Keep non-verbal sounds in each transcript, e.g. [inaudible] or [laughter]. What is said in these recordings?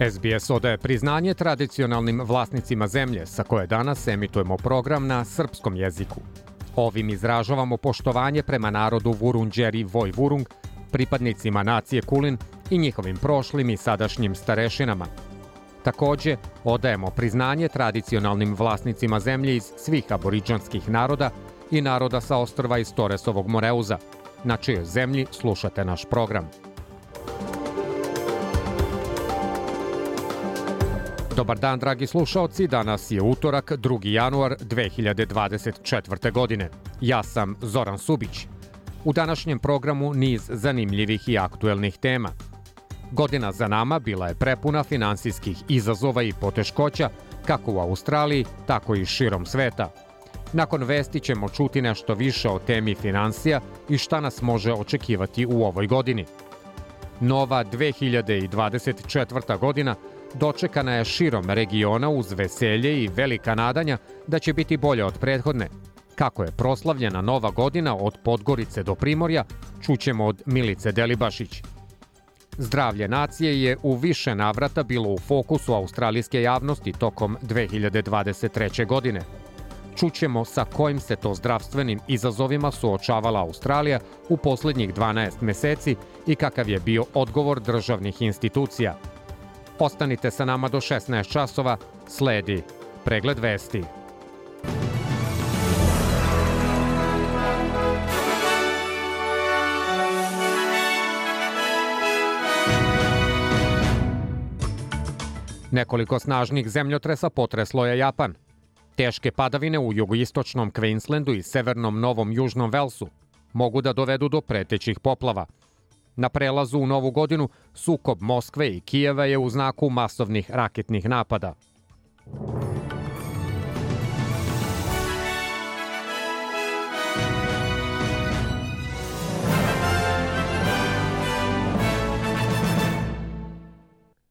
SBS odaje priznanje tradicionalnim vlasnicima zemlje sa koje danas emitujemo program na srpskom jeziku. Ovim izražavamo poštovanje prema narodu Vurunđeri Vojvurung, pripadnicima nacije Kulin i njihovim prošlim i sadašnjim starešinama. Takođe, odajemo priznanje tradicionalnim vlasnicima zemlje iz svih aboriđanskih naroda i naroda sa ostrva iz Toresovog Moreuza, na čijoj zemlji slušate naš program. Dobar dan, dragi slušaoci. Danas je utorak, 2. januar 2024. godine. Ja sam Zoran Subić. U današnjem programu niz zanimljivih i aktuelnih tema. Godina za nama bila je prepuna finansijskih izazova i poteškoća, kako u Australiji, tako i širom sveta. Nakon vesti ćemo čuti nešto više o temi financija i šta nas može očekivati u ovoj godini. Nova 2024. godina dočekana je širom regiona uz veselje i velika nadanja da će biti bolja od prethodne. Kako je proslavljena nova godina od Podgorice do Primorja, čućemo od Milice Delibašić. Zdravlje nacije je u više navrata bilo u fokusu australijske javnosti tokom 2023. godine. Čućemo sa kojim se to zdravstvenim izazovima suočavala Australija u poslednjih 12 meseci i kakav je bio odgovor državnih institucija – Ostanite sa nama do 16 časova, sledi pregled vesti. Nekoliko snažnih zemljotresa potreslo je Japan. Teške padavine u jugoistočnom Queenslandu i severnom Novom Južnom Velsu mogu da dovedu do pretećih poplava – Na prelazu u novu godinu sukob Moskve i Kijeva je u znaku masovnih raketnih napada.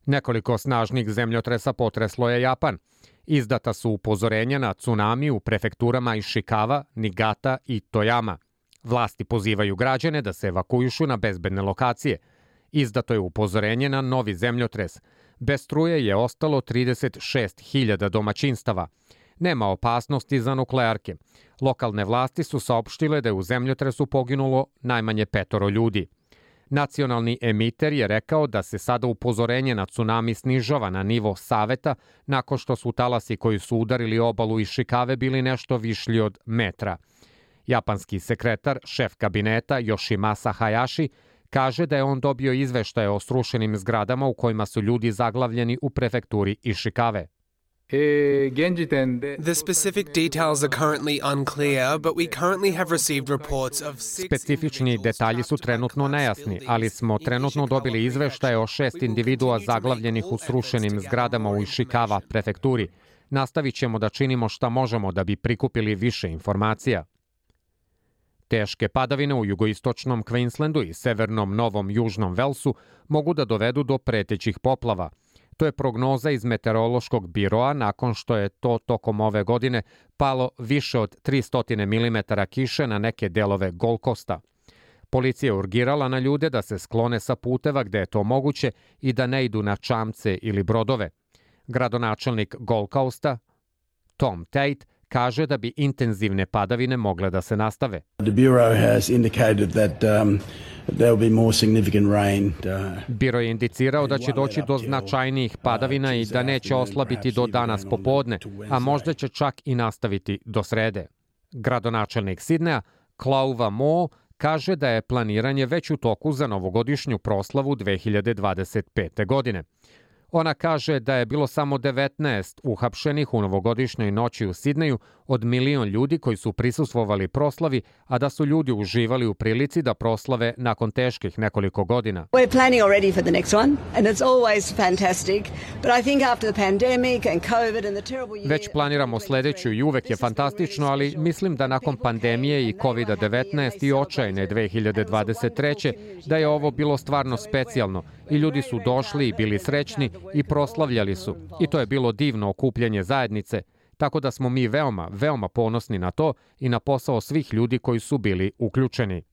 Nekoliko snažnih zemljotresa potreslo je Japan. Izdata su upozorenja na tsunami u prefekturama Ishikawa, Nigata i Toyama. Vlasti pozivaju građane da se evakuišu na bezbedne lokacije. Izdato je upozorenje na novi zemljotres. Bez struje je ostalo 36.000 domaćinstava. Nema opasnosti za nuklearke. Lokalne vlasti su saopštile da je u zemljotresu poginulo najmanje petoro ljudi. Nacionalni emiter je rekao da se sada upozorenje na tsunami snižava na nivo saveta nakon što su talasi koji su udarili obalu i šikave bili nešto višlji od metra – Japanski sekretar, šef kabineta Yoshimasa Hayashi, kaže da je on dobio izveštaje o srušenim zgradama u kojima su ljudi zaglavljeni u prefekturi Ishikawe. The specific details are currently unclear, but we currently have received reports of Specifični detalji su trenutno nejasni, ali smo trenutno dobili izveštaje o šest individua zaglavljenih u srušenim zgradama u Ishikawa prefekturi. Nastavit ćemo da činimo šta možemo da bi prikupili više informacija. Teške padavine u jugoistočnom Queenslandu i severnom Novom Južnom Velsu mogu da dovedu do pretećih poplava. To je prognoza iz meteorološkog biroa nakon što je to tokom ove godine palo više od 300 mm kiše na neke delove Golkosta. Policija je urgirala na ljude da se sklone sa puteva gde je to moguće i da ne idu na čamce ili brodove. Gradonačelnik Golkosta, Tom Tate, kaže da bi intenzivne padavine mogle da se nastave. The bureau has indicated that um. Uh, Biro je indicirao da će doći do značajnijih padavina i da neće oslabiti do danas popodne, a možda će čak i nastaviti do srede. Gradonačelnik Sidneja, Klauva Mo, kaže da je planiranje već u toku za novogodišnju proslavu 2025. godine. Ona kaže da je bilo samo 19 uhapšenih u novogodišnjoj noći u Sidneju od milion ljudi koji su prisustvovali proslavi, a da su ljudi uživali u prilici da proslave nakon teških nekoliko godina. We're planning already for the next one and it's always fantastic, but I think after the pandemic and COVID and the terrible year... Već planiramo sledeću i uvek je fantastično, ali mislim da nakon pandemije i COVID-19 i očajne 2023. da je ovo bilo stvarno specijalno i ljudi su došli i bili srećni i proslavljali su. I to je bilo divno okupljanje zajednice, tako da smo mi veoma, veoma ponosni na to i na posao svih ljudi koji su bili uključeni.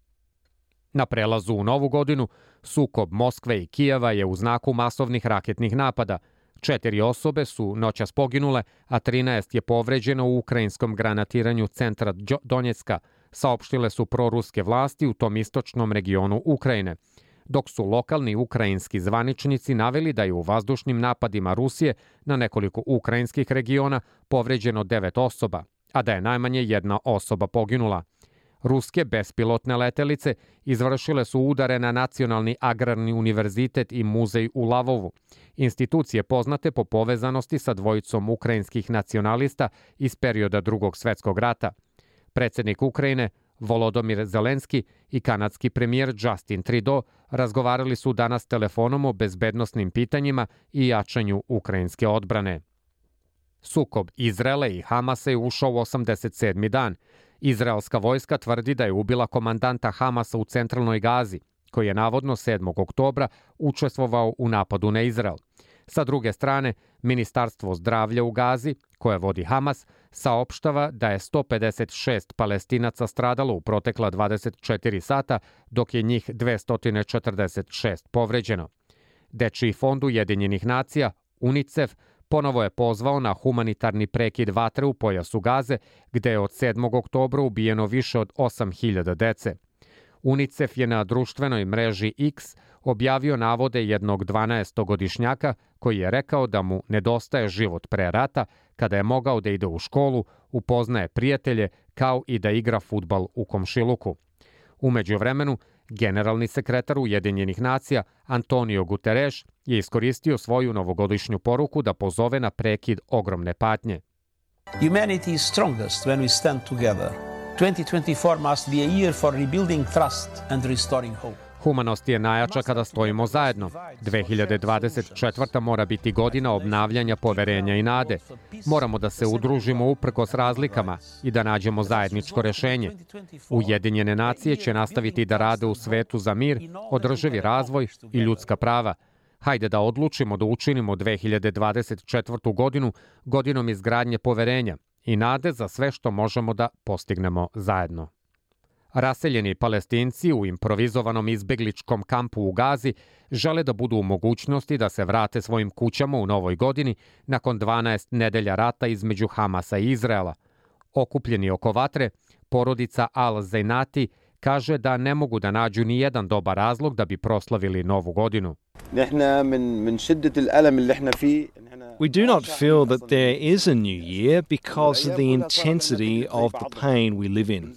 Na prelazu u novu godinu, sukob Moskve i Kijeva je u znaku masovnih raketnih napada. Četiri osobe su noćas poginule, a 13 je povređeno u ukrajinskom granatiranju centra Donjecka, saopštile su proruske vlasti u tom istočnom regionu Ukrajine – dok su lokalni ukrajinski zvaničnici naveli da je u vazdušnim napadima Rusije na nekoliko ukrajinskih regiona povređeno devet osoba, a da je najmanje jedna osoba poginula. Ruske bespilotne letelice izvršile su udare na Nacionalni agrarni univerzitet i muzej u Lavovu, institucije poznate po povezanosti sa dvojicom ukrajinskih nacionalista iz perioda drugog svetskog rata. Predsednik Ukrajine Volodomir Zelenski i kanadski premijer Justin Trudeau razgovarali su danas telefonom o bezbednostnim pitanjima i jačanju ukrajinske odbrane. Sukob Izrela i Hamasa je ušao u 87. dan. Izraelska vojska tvrdi da je ubila komandanta Hamasa u centralnoj Gazi, koji je navodno 7. oktobra učestvovao u napadu na Izrael. Sa druge strane, Ministarstvo zdravlja u Gazi, koje vodi Hamas, saopštava da je 156 palestinaca stradalo u protekla 24 sata, dok je njih 246 povređeno. Dečiji fond Ujedinjenih nacija, UNICEF, ponovo je pozvao na humanitarni prekid vatre u pojasu Gaze, gde je od 7. oktobra ubijeno više od 8000 dece. UNICEF je na društvenoj mreži X objavio navode jednog 12-godišnjaka koji je rekao da mu nedostaje život pre rata, kada je mogao da ide u školu, upoznaje prijatelje, kao i da igra futbal u komšiluku. Umeđu vremenu, generalni sekretar Ujedinjenih nacija Antonio Guterres je iskoristio svoju novogodišnju poruku da pozove na prekid ogromne patnje. Humanity is strongest when we stand together. 2024 must be a year for rebuilding trust and restoring hope. Humanost je najjača kada stojimo zajedno. 2024. mora biti godina obnavljanja poverenja i nade. Moramo da se udružimo uprkos razlikama i da nađemo zajedničko rešenje. Ujedinjene nacije će nastaviti da rade u svetu za mir, održivi razvoj i ljudska prava. Hajde da odlučimo da učinimo 2024. godinu godinom izgradnje poverenja i nade za sve što možemo da postignemo zajedno. Raseljeni palestinci u improvizovanom izbegličkom kampu u Gazi žele da budu u mogućnosti da se vrate svojim kućama u novoj godini nakon 12 nedelja rata između Hamasa i Izraela. Okupljeni oko vatre, porodica Al-Zainati kaže da ne mogu da nađu ni jedan dobar razlog da bi proslavili novu godinu. We do not feel that there is a new year because of the intensity of the pain we live in.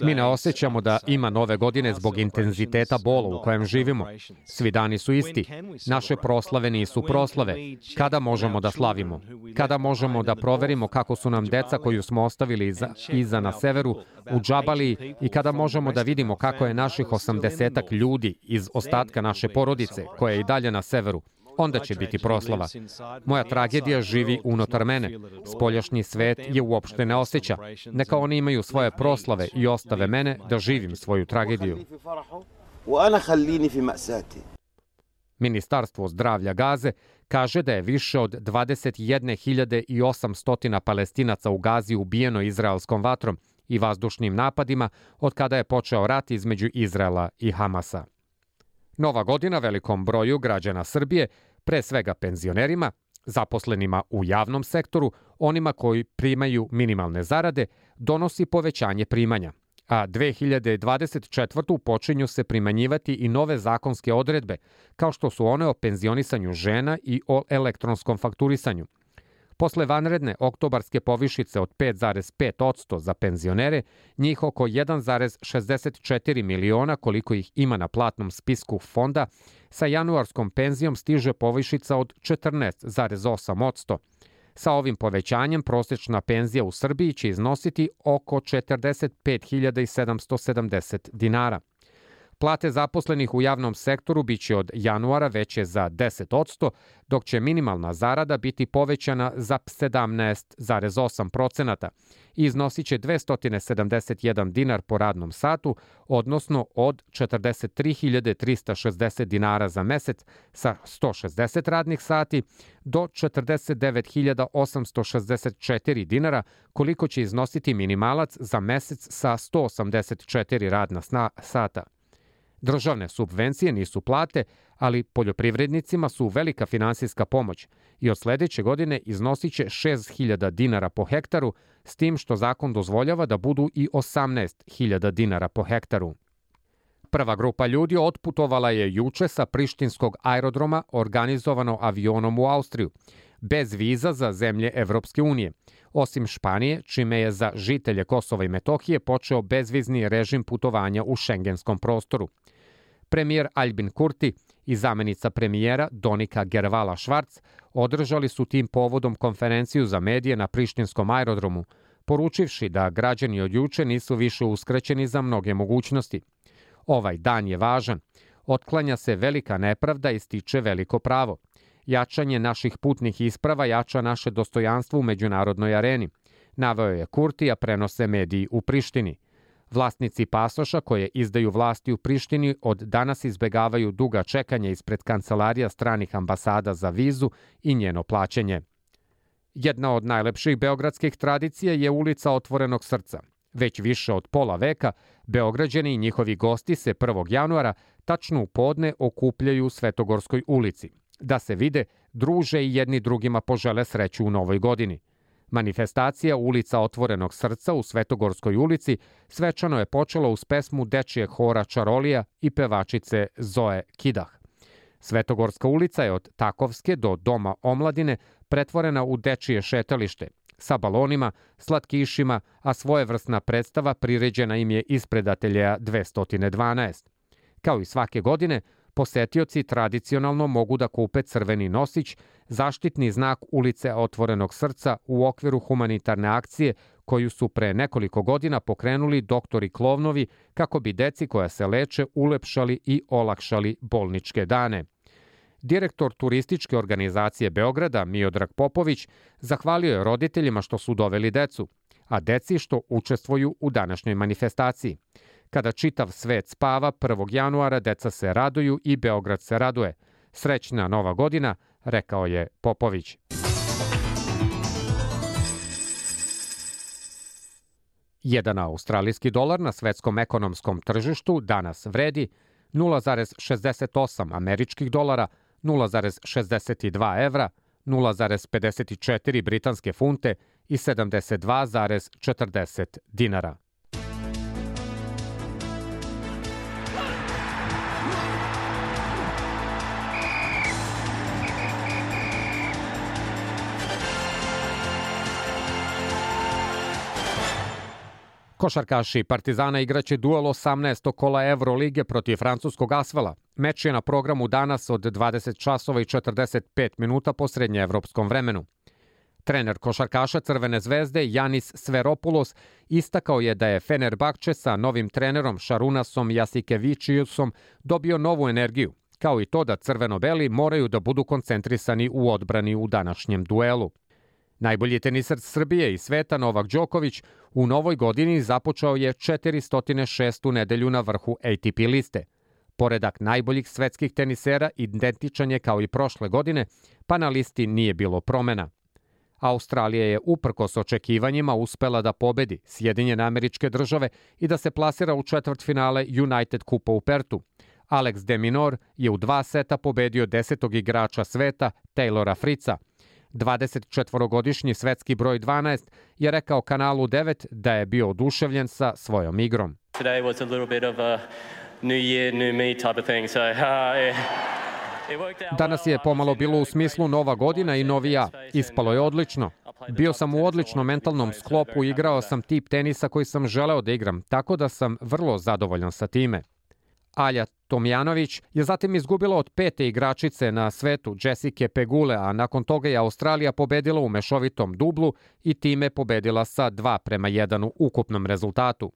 Mi ne osjećamo da ima nove godine zbog intenziteta bola u kojem živimo. Svi dani su isti. Naše proslave nisu proslave. Kada možemo da slavimo? Kada možemo da proverimo kako su nam deca koju smo ostavili iza, iza na severu u Džabali i kada možemo da vidimo kako je naših osamdesetak ljudi iz ostatka naše porodice, koja je i dalje na severu, onda će biti proslava. Moja tragedija živi unutar mene. Spoljašnji svet je uopšte ne osjeća. Neka oni imaju svoje proslave i ostave mene da živim svoju tragediju. Ministarstvo zdravlja Gaze kaže da je više od 21.800 palestinaca u Gazi ubijeno izraelskom vatrom i vazdušnim napadima od kada je počeo rat između Izraela i Hamasa. Nova godina velikom broju građana Srbije pre svega penzionerima, zaposlenima u javnom sektoru, onima koji primaju minimalne zarade, donosi povećanje primanja, a 2024. počinju se primanjivati i nove zakonske odredbe, kao što su one o penzionisanju žena i o elektronskom fakturisanju. Posle vanredne oktobarske povišice od 5,5% za penzionere, njih oko 1,64 miliona koliko ih ima na platnom spisku fonda, sa januarskom penzijom stiže povišica od 14,8%. Sa ovim povećanjem prosečna penzija u Srbiji će iznositi oko 45.770 dinara. Plate zaposlenih u javnom sektoru biće od januara veće za 10%, dok će minimalna zarada biti povećana za 17,8 procenata i iznosit će 271 dinar po radnom satu, odnosno od 43.360 dinara za mesec sa 160 radnih sati do 49.864 dinara koliko će iznositi minimalac za mesec sa 184 radna sata. Državne subvencije nisu plate, ali poljoprivrednicima su velika finansijska pomoć i od sledeće godine iznosit će 6000 dinara po hektaru, s tim što zakon dozvoljava da budu i 18.000 dinara po hektaru. Prva grupa ljudi otputovala je juče sa Prištinskog aerodroma organizovano avionom u Austriju, bez viza za zemlje Evropske unije, osim Španije, čime je za žitelje Kosova i Metohije počeo bezvizni režim putovanja u šengenskom prostoru. Premijer Albin Kurti i zamenica premijera Donika Gervala Švarc održali su tim povodom konferenciju za medije na Prištinskom aerodromu, poručivši da građani od juče nisu više uskraćeni za mnoge mogućnosti. Ovaj dan je važan. Otklanja se velika nepravda i stiče veliko pravo. Jačanje naših putnih isprava jača naše dostojanstvo u međunarodnoj areni. Naveo je Kurti, a prenose mediji u Prištini – Vlasnici pasoša koje izdaju vlasti u Prištini od danas izbegavaju duga čekanja ispred kancelarija stranih ambasada za vizu i njeno plaćanje. Jedna od najlepših beogradskih tradicija je ulica Otvorenog srca. Već više od pola veka, Beograđani i njihovi gosti se 1. januara tačno u podne okupljaju u Svetogorskoj ulici, da se vide, druže i jedni drugima požele sreću u novoj godini. Manifestacija ulica Otvorenog srca u Svetogorskoj ulici svečano je počela uz pesmu dečijeg hora Čarolija i pevačice Zoe Kidah. Svetogorska ulica je od Takovske do Doma omladine pretvorena u dečije šetalište, sa balonima, slatkišima, a svojevrsna predstava priređena im je ispred ateljeja 212. Kao i svake godine, posetioci tradicionalno mogu da kupe crveni nosić, zaštitni znak ulice Otvorenog srca u okviru humanitarne akcije koju su pre nekoliko godina pokrenuli doktori Klovnovi kako bi deci koja se leče ulepšali i olakšali bolničke dane. Direktor turističke organizacije Beograda Miodrag Popović zahvalio je roditeljima što su doveli decu, a deci što učestvuju u današnjoj manifestaciji. Kada čitav svet spava, 1. januara deca se raduju i Beograd se raduje. Srećna nova godina, rekao je Popović. Jedan australijski dolar na svetskom ekonomskom tržištu danas vredi 0,68 američkih dolara, 0,62 evra, 0,54 britanske funte i 72,40 dinara. Košarkaši Partizana igraće duel 18. kola Evrolige protiv francuskog Asvala. Meč je na programu danas od 20 časova i 45 minuta po srednjeevropskom vremenu. Trener košarkaša Crvene zvezde Janis Sveropoulos istakao je da je Fenerbahče sa novim trenerom Šarunasom Jasikevičiusom dobio novu energiju, kao i to da crveno-beli moraju da budu koncentrisani u odbrani u današnjem duelu. Najbolji tenisar Srbije i sveta Novak Đoković u novoj godini započeo je 406. nedelju na vrhu ATP liste. Poredak najboljih svetskih tenisera identičan je kao i prošle godine, pa na listi nije bilo promena. Australija je uprkos očekivanjima uspela da pobedi Sjedinjene američke države i da se plasira u četvrtfinale United Kupa u Pertu. Alex de Minor je u dva seta pobedio desetog igrača sveta Taylora Frica – 24-godišnji svetski broj 12 je rekao kanalu 9 da je bio oduševljen sa svojom igrom. Today was a little bit of a new year, new me type of thing. So, [laughs] uh, Danas je pomalo bilo u smislu nova godina i novi ja. Ispalo je odlično. Bio sam u odličnom mentalnom sklopu, igrao sam tip tenisa koji sam želeo da igram, tako da sam vrlo zadovoljan sa time. Alja Tomjanović je zatim izgubila od pete igračice na svetu Jessica Pegule, a nakon toga je Australija pobedila u mešovitom dublu i time pobedila sa 2 prema 1 u ukupnom rezultatu.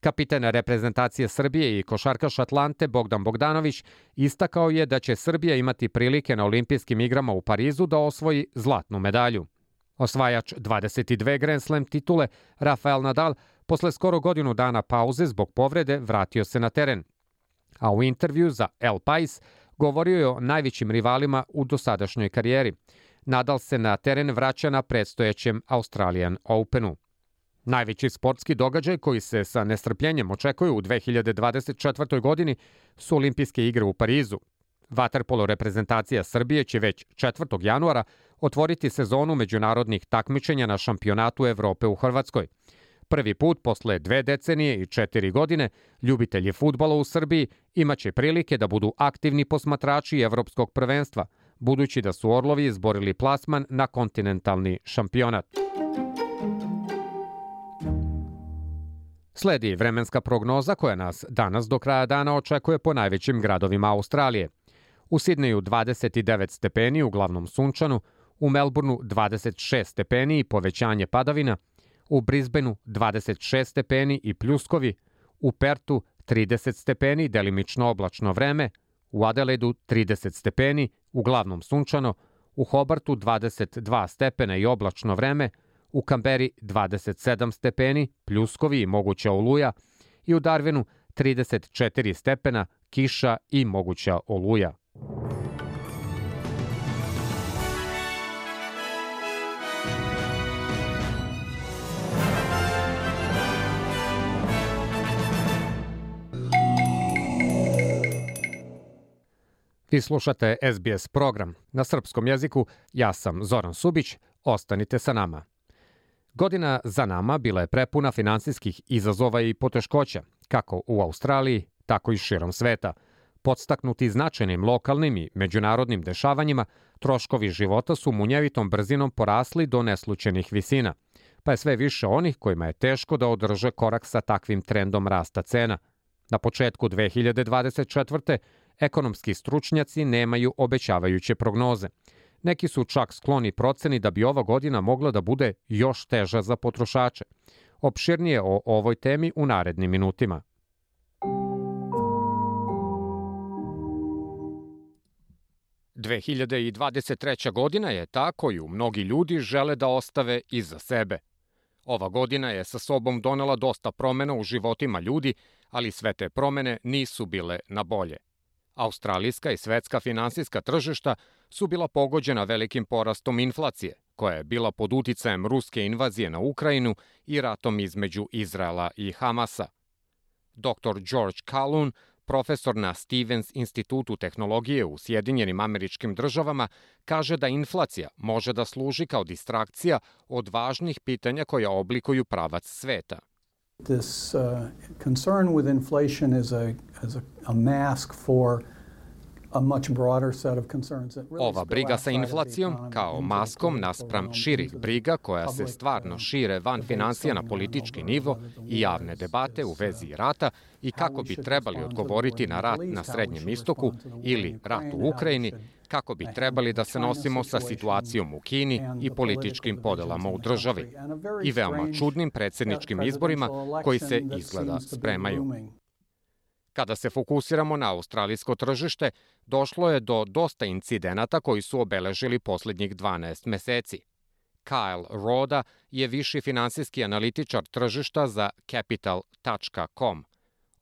Kapitan reprezentacije Srbije i košarkaš Atlante Bogdan Bogdanović istakao je da će Srbija imati prilike na olimpijskim igrama u Parizu da osvoji zlatnu medalju. Osvajač 22 Grand Slam titule, Rafael Nadal, posle skoro godinu dana pauze zbog povrede vratio se na teren. A u intervju za El Pais govorio je o najvećim rivalima u dosadašnjoj karijeri. Nadal se na teren vraća na predstojećem Australian Openu. Najveći sportski događaj koji se sa nestrpljenjem očekuju u 2024. godini su olimpijske igre u Parizu. Vaterpolo reprezentacija Srbije će već 4. januara otvoriti sezonu međunarodnih takmičenja na šampionatu Evrope u Hrvatskoj. Prvi put posle dve decenije i četiri godine ljubitelji futbala u Srbiji imaće prilike da budu aktivni posmatrači evropskog prvenstva, budući da su Orlovi izborili plasman na kontinentalni šampionat. Sledi vremenska prognoza koja nas danas do kraja dana očekuje po najvećim gradovima Australije. U Sidneju 29 stepeni, uglavnom sunčanu, u Melbourneu 26 stepeni i povećanje padavina, u Brisbaneu 26 stepeni i pljuskovi, u Pertu 30 stepeni, delimično oblačno vreme, u Adelaidu 30 stepeni, uglavnom sunčano, u Hobartu 22 stepena i oblačno vreme, u Kamberi 27 stepeni, pljuskovi i moguća oluja i u Darwinu 34 stepena, kiša i moguća oluja. Vi slušate SBS program. Na srpskom jeziku ja sam Zoran Subić, ostanite sa nama. Godina za nama bila je prepuna finansijskih izazova i poteškoća, kako u Australiji, tako i širom sveta. Podstaknuti značajnim lokalnim i međunarodnim dešavanjima, troškovi života su munjevitom brzinom porasli do neslučenih visina, pa je sve više onih kojima je teško da održe korak sa takvim trendom rasta cena. Na početku 2024. ekonomski stručnjaci nemaju obećavajuće prognoze – Neki su čak skloni proceni da bi ova godina mogla da bude još teža za potrošače. Opširnije o ovoj temi u narednim minutima. – 2023. godina je ta koju mnogi ljudi žele da ostave iza sebe. Ova godina je sa sobom donela dosta promena u životima ljudi, ali sve te promene nisu bile na bolje. Australijska i svetska finansijska tržišta su bila pogođena velikim porastom inflacije, koja je bila pod uticajem ruske invazije na Ukrajinu i ratom između Izraela i Hamasa. Dr. George Calhoun, profesor na Stevens institutu tehnologije u Sjedinjenim američkim državama, kaže da inflacija može da služi kao distrakcija od važnih pitanja koja oblikuju pravac sveta. This uh, concern with inflation is a, is a, a mask for Ova briga sa inflacijom kao maskom naspram širih briga koja se stvarno šire van financija na politički nivo i javne debate u vezi rata i kako bi trebali odgovoriti na rat na Srednjem istoku ili rat u Ukrajini, kako bi trebali da se nosimo sa situacijom u Kini i političkim podelama u državi i veoma čudnim predsedničkim izborima koji se izgleda spremaju. Kada se fokusiramo na australijsko tržište, došlo je do dosta incidenata koji su obeležili poslednjih 12 meseci. Kyle Roda je viši finansijski analitičar tržišta za Capital.com.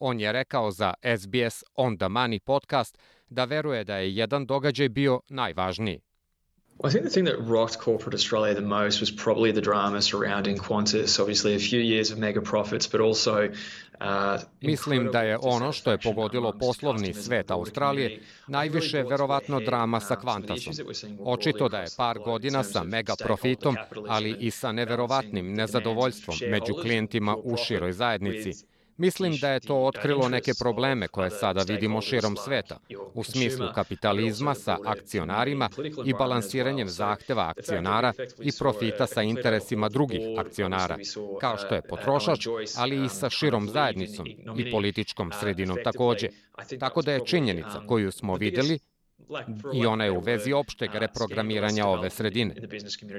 On je rekao za SBS On the Money podcast da veruje da je jedan događaj bio najvažniji. I think the thing that rocked corporate Australia the most was probably the drama surrounding Qantas. Obviously, a few years of mega profits, but also Uh, Mislim da je ono što je pogodilo poslovni svet Australije najviše verovatno drama sa Qantasom. Očito da je par godina sa mega profitom, ali i sa neverovatnim nezadovoljstvom među klijentima u široj zajednici Mislim da je to otkrilo neke probleme koje sada vidimo širom sveta, u smislu kapitalizma sa akcionarima i balansiranjem zahteva akcionara i profita sa interesima drugih akcionara, kao što je potrošač, ali i sa širom zajednicom i političkom sredinom takođe. Tako da je činjenica koju smo videli i ona je u vezi opšteg reprogramiranja ove sredine.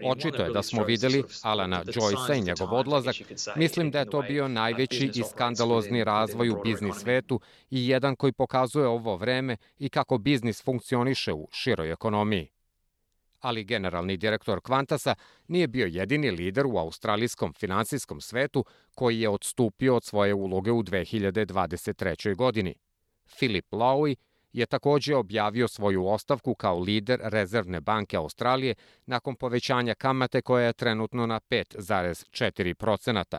Očito je da smo videli Alana Joyce i njegov odlazak. Mislim da je to bio najveći i skandalozni razvoj u biznis svetu i jedan koji pokazuje ovo vreme i kako biznis funkcioniše u široj ekonomiji ali generalni direktor Kvantasa nije bio jedini lider u australijskom finansijskom svetu koji je odstupio od svoje uloge u 2023. godini. Philip Lowy je takođe objavio svoju ostavku kao lider Rezervne banke Australije nakon povećanja kamate koja je trenutno na 5,4%.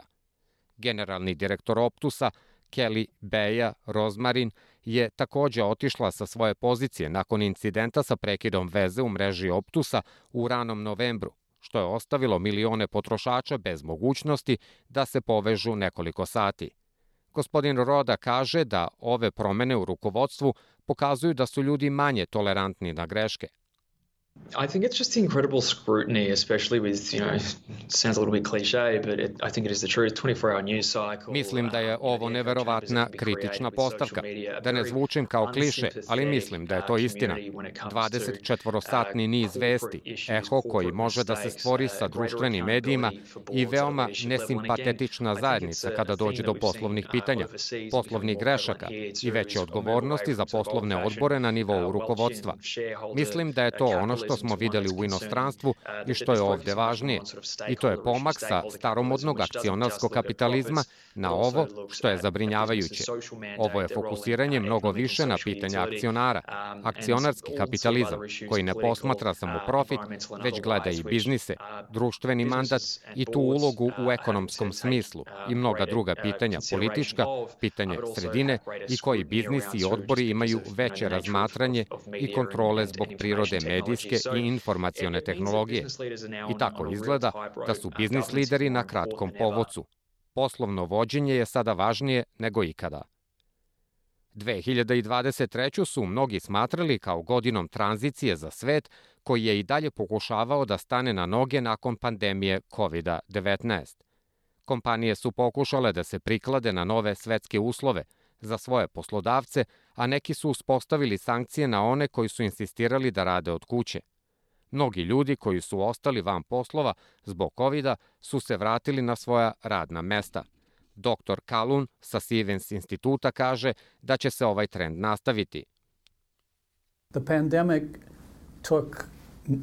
Generalni direktor Optusa Kelly Beja Rozmarin je takođe otišla sa svoje pozicije nakon incidenta sa prekidom veze u mreži Optusa u ranom novembru, što je ostavilo milione potrošača bez mogućnosti da se povežu nekoliko sati. Gospodin Roda kaže da ove promene u rukovodstvu pokazuju da su ljudi manje tolerantni na greške, I think it's just incredible scrutiny, especially with, you know, sounds a little bit cliche, but it, I think it is the truth, 24-hour news cycle. Mislim da je ovo neverovatna kritična postavka. Da ne zvučim kao kliše, ali mislim da je to istina. 24-satni niz vesti, eho koji može da se stvori sa društvenim medijima i veoma nesimpatetična zajednica kada dođe do poslovnih pitanja, poslovnih grešaka i veće odgovornosti za poslovne odbore na nivou rukovodstva. Mislim da je to ono što smo videli u inostranstvu i što je ovde važnije. I to je pomak sa staromodnog akcionarskog kapitalizma na ovo što je zabrinjavajuće. Ovo je fokusiranje mnogo više na pitanja akcionara. Akcionarski kapitalizam koji ne posmatra samo profit, već gleda i biznise, društveni mandat i tu ulogu u ekonomskom smislu i mnoga druga pitanja politička, pitanje sredine i koji biznisi i odbori imaju veće razmatranje i kontrole zbog prirode medijske informatičke i informacione tehnologije. I tako izgleda da su biznis lideri na kratkom povocu. Poslovno vođenje je sada važnije nego ikada. 2023. su mnogi smatrali kao godinom tranzicije za svet koji je i dalje pokušavao da stane na noge nakon pandemije COVID-19. Kompanije su pokušale da se priklade na nove svetske uslove za svoje poslodavce, a neki su uspostavili sankcije na one koji su insistirali da rade od kuće. Mnogi ljudi koji su ostali van poslova zbog covid su se vratili na svoja radna mesta. Dr. Kalun sa Stevens instituta kaže da će se ovaj trend nastaviti. The pandemic took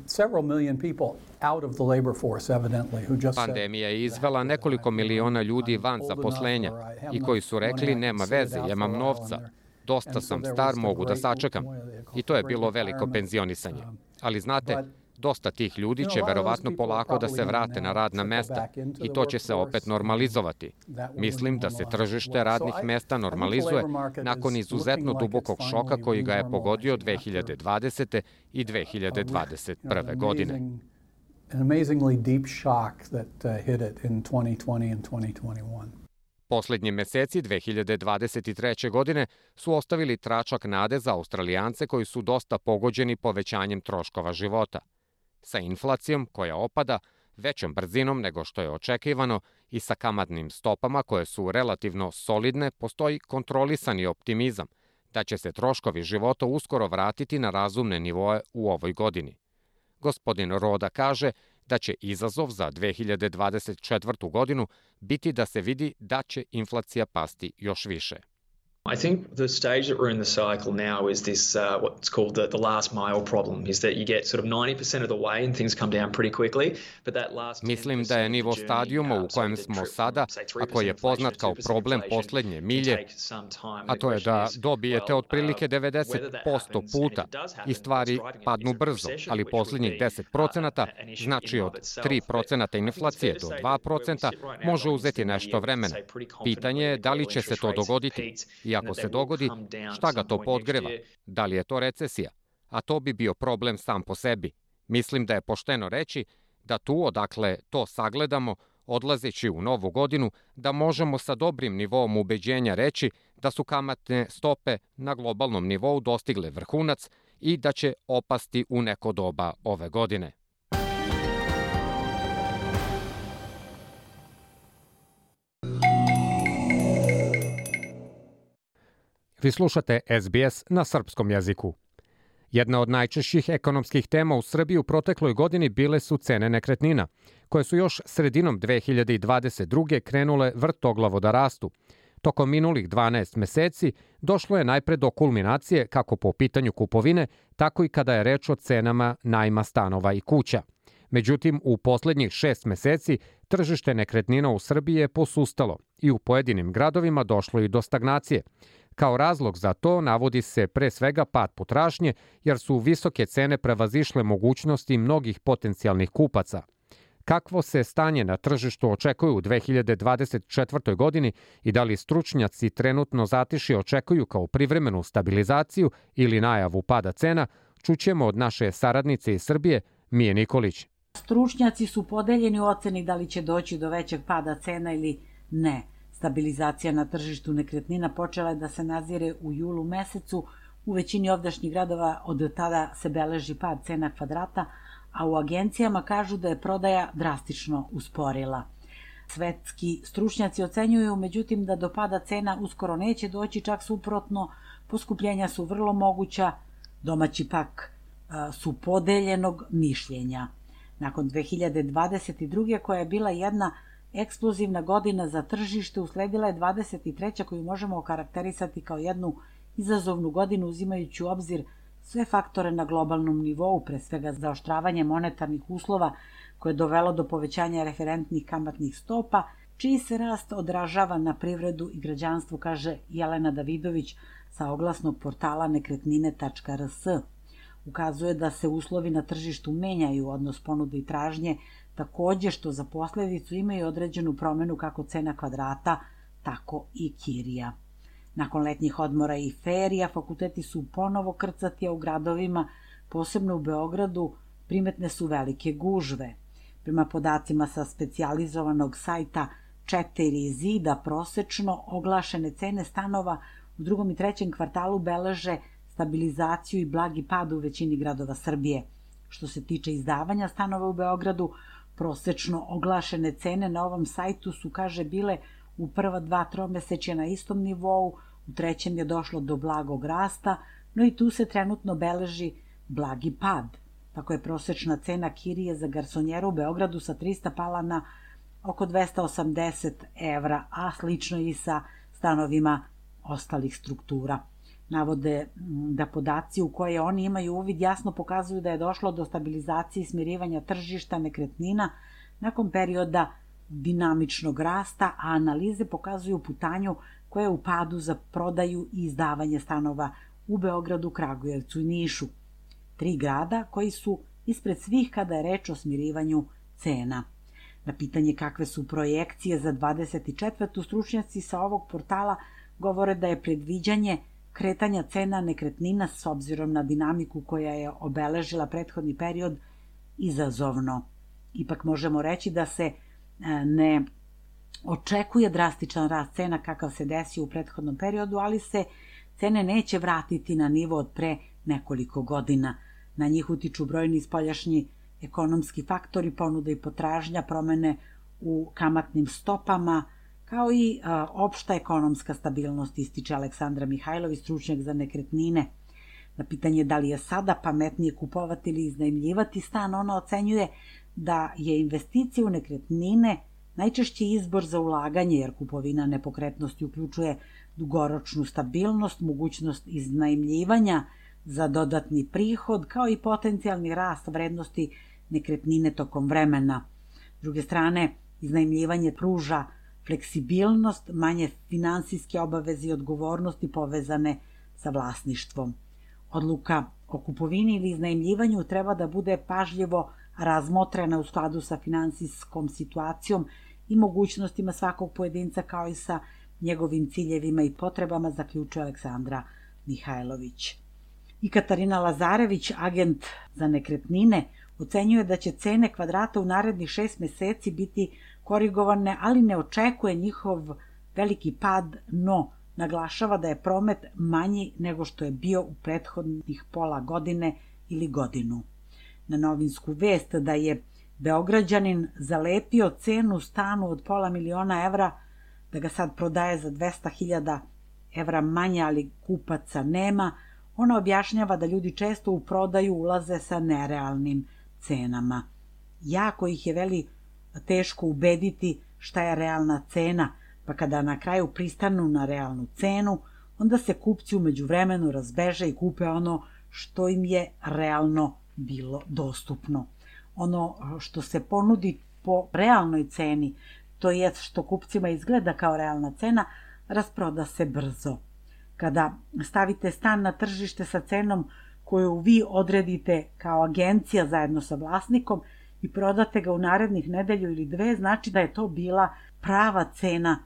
several million people out of the labor force evidently who just Pandemija je izvela nekoliko miliona ljudi van zaposlenja i koji su rekli nema veze, imam novca, dosta sam star, mogu da sačekam. I to je bilo veliko penzionisanje. Ali znate, Dosta tih ljudi će verovatno polako da se vrate na radna mesta i to će se opet normalizovati. Mislim da se tržište radnih mesta normalizuje nakon izuzetno dubokog šoka koji ga je pogodio 2020. i 2021. godine. An amazingly deep shock that uh, hit it in 2020 and 2021. Poslednji meseci 2023. godine su ostavili tračak nade za Australijance koji su dosta pogođeni povećanjem troškova života – sa inflacijom koja opada većom brzinom nego što je očekivano i sa kamatnim stopama koje su relativno solidne, postoji kontrolisani optimizam da će se troškovi života uskoro vratiti na razumne nivoe u ovoj godini. Gospodin Roda kaže da će izazov za 2024. godinu biti da se vidi da će inflacija pasti još više. I think the stage that we're in the cycle now is this uh, what's called the, the last mile problem is that you get sort of 90% of the way and things come down pretty quickly but that last Mislim da je nivo stadijuma u kojem smo sada, a koji je poznat kao problem poslednje milje, a to je da dobijete otprilike 90% puta i stvari padnu brzo, ali poslednjih 10% znači od 3% inflacije do 2% može uzeti nešto vremena. Pitanje je da li će se to dogoditi I ako se dogodi, šta ga to podgreva? Da li je to recesija? A to bi bio problem sam po sebi. Mislim da je pošteno reći da tu odakle to sagledamo, odlazeći u novu godinu da možemo sa dobrim nivom ubeđenja reći da su kamatne stope na globalnom nivou dostigle vrhunac i da će opasti u neko doba ove godine. Vi slušate SBS na srpskom jeziku. Jedna od najčešćih ekonomskih tema u Srbiji u protekloj godini bile su cene nekretnina, koje su još sredinom 2022. krenule vrtoglavo da rastu. Tokom minulih 12 meseci došlo je najpre do kulminacije kako po pitanju kupovine, tako i kada je reč o cenama najma stanova i kuća. Međutim, u poslednjih šest meseci tržište nekretnina u Srbiji je posustalo i u pojedinim gradovima došlo i do stagnacije. Kao razlog za to navodi se pre svega pad potražnje, jer su visoke cene prevazišle mogućnosti mnogih potencijalnih kupaca. Kakvo se stanje na tržištu očekuje u 2024. godini i da li stručnjaci trenutno zatiši očekuju kao privremenu stabilizaciju ili najavu pada cena, čućemo od naše saradnice iz Srbije, Mije Nikolić. Stručnjaci su podeljeni u oceni da li će doći do većeg pada cena ili ne. Stabilizacija na tržištu nekretnina počela je da se nazire u julu mesecu. U većini ovdašnjih gradova od tada se beleži pad cena kvadrata, a u agencijama kažu da je prodaja drastično usporila. Svetski stručnjaci ocenjuju međutim da do pada cena uskoro neće doći, čak suprotno, poskupljenja su vrlo moguća, domaći pak su podeljenog mišljenja. Nakon 2022. koja je bila jedna Eksplozivna godina za tržište usledila je 23. koju možemo okarakterisati kao jednu izazovnu godinu uzimajući u obzir sve faktore na globalnom nivou, pre svega zaoštravanje monetarnih uslova koje je dovelo do povećanja referentnih kamatnih stopa, čiji se rast odražava na privredu i građanstvo, kaže Jelena Davidović sa oglasnog portala nekretnine.rs. Ukazuje da se uslovi na tržištu menjaju, odnos ponude i tražnje, takođe što za posledicu imaju određenu promenu kako cena kvadrata, tako i kirija. Nakon letnjih odmora i ferija, fakulteti su ponovo krcati, a u gradovima, posebno u Beogradu, primetne su velike gužve. Prema podacima sa specijalizovanog sajta Četiri zida prosečno oglašene cene stanova u drugom i trećem kvartalu beleže stabilizaciju i blagi pad u većini gradova Srbije. Što se tiče izdavanja stanova u Beogradu, Prosečno oglašene cene na ovom sajtu su, kaže, bile u prva dva tromesečja na istom nivou, u trećem je došlo do blagog rasta, no i tu se trenutno beleži blagi pad. Tako je prosečna cena kirije za garsonjeru u Beogradu sa 300 pala na oko 280 evra, a slično i sa stanovima ostalih struktura navode da podaci u koje oni imaju uvid jasno pokazuju da je došlo do stabilizacije i smirivanja tržišta nekretnina nakon perioda dinamičnog rasta, a analize pokazuju putanju koja je u padu za prodaju i izdavanje stanova u Beogradu, Kragujevcu i Nišu. Tri grada koji su ispred svih kada je reč o smirivanju cena. Na pitanje kakve su projekcije za 24. stručnjaci sa ovog portala govore da je predviđanje kretanja cena nekretnina s obzirom na dinamiku koja je obeležila prethodni period izazovno. Ipak možemo reći da se e, ne očekuje drastičan rast cena kakav se desio u prethodnom periodu, ali se cene neće vratiti na nivo od pre nekoliko godina. Na njih utiču brojni spoljašnji ekonomski faktori, ponuda i potražnja, promene u kamatnim stopama, kao i a, opšta ekonomska stabilnost, ističe Aleksandra Mihajlović, stručnjak za nekretnine. Na pitanje da li je sada pametnije kupovati ili iznajmljivati stan, ona ocenjuje da je investicija u nekretnine najčešći izbor za ulaganje, jer kupovina nepokretnosti uključuje dugoročnu stabilnost, mogućnost iznajmljivanja za dodatni prihod, kao i potencijalni rast vrednosti nekretnine tokom vremena. S druge strane, iznajmljivanje pruža fleksibilnost, manje finansijske obaveze i odgovornosti povezane sa vlasništvom. Odluka o kupovini ili iznajmljivanju treba da bude pažljivo razmotrena u skladu sa finansijskom situacijom i mogućnostima svakog pojedinca kao i sa njegovim ciljevima i potrebama, zaključuje Aleksandra Mihajlović. I Katarina Lazarević, agent za nekretnine, ocenjuje da će cene kvadrata u narednih šest meseci biti korigovane, ali ne očekuje njihov veliki pad, no naglašava da je promet manji nego što je bio u prethodnih pola godine ili godinu. Na novinsku vest da je Beograđanin zalepio cenu stanu od pola miliona evra, da ga sad prodaje za 200.000 evra manje, ali kupaca nema, ona objašnjava da ljudi često u prodaju ulaze sa nerealnim cenama. Jako ih je veli teško ubediti šta je realna cena, pa kada na kraju pristanu na realnu cenu, onda se kupci umeđu vremenu razbeže i kupe ono što im je realno bilo dostupno. Ono što se ponudi po realnoj ceni, to je što kupcima izgleda kao realna cena, rasproda se brzo. Kada stavite stan na tržište sa cenom koju vi odredite kao agencija zajedno sa vlasnikom i prodate ga u narednih nedelju ili dve, znači da je to bila prava cena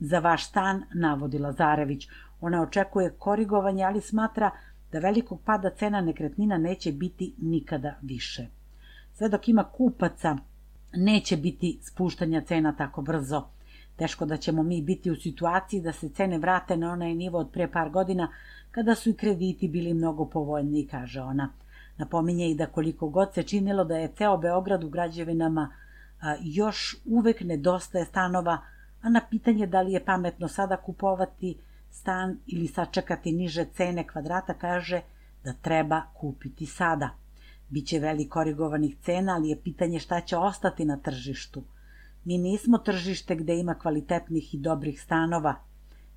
za vaš stan, navodi Lazarević. Ona očekuje korigovanje, ali smatra da velikog pada cena nekretnina neće biti nikada više. Sve dok ima kupaca, neće biti spuštanja cena tako brzo. Teško da ćemo mi biti u situaciji da se cene vrate na onaj nivo od pre par godina, kada su i krediti bili mnogo povoljniji, kaže ona. Napominje i da koliko god se činilo da je ceo Beograd u građevinama još uvek nedostaje stanova, a na pitanje da li je pametno sada kupovati stan ili sačekati niže cene kvadrata kaže da treba kupiti sada. Biće veli korigovanih cena, ali je pitanje šta će ostati na tržištu. Mi nismo tržište gde ima kvalitetnih i dobrih stanova.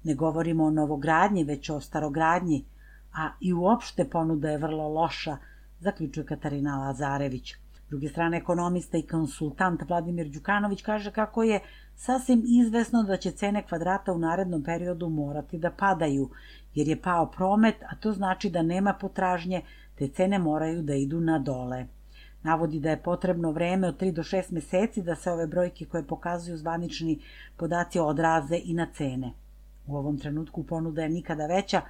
Ne govorimo o novogradnji, već o starogradnji, a i uopšte ponuda je vrlo loša, zaključuje Katarina Lazarević. S druge strane, ekonomista i konsultant Vladimir Đukanović kaže kako je sasvim izvesno da će cene kvadrata u narednom periodu morati da padaju, jer je pao promet, a to znači da nema potražnje, te cene moraju da idu na dole. Navodi da je potrebno vreme od 3 do 6 meseci da se ove brojke koje pokazuju zvanični podaci odraze i na cene. U ovom trenutku ponuda je nikada veća,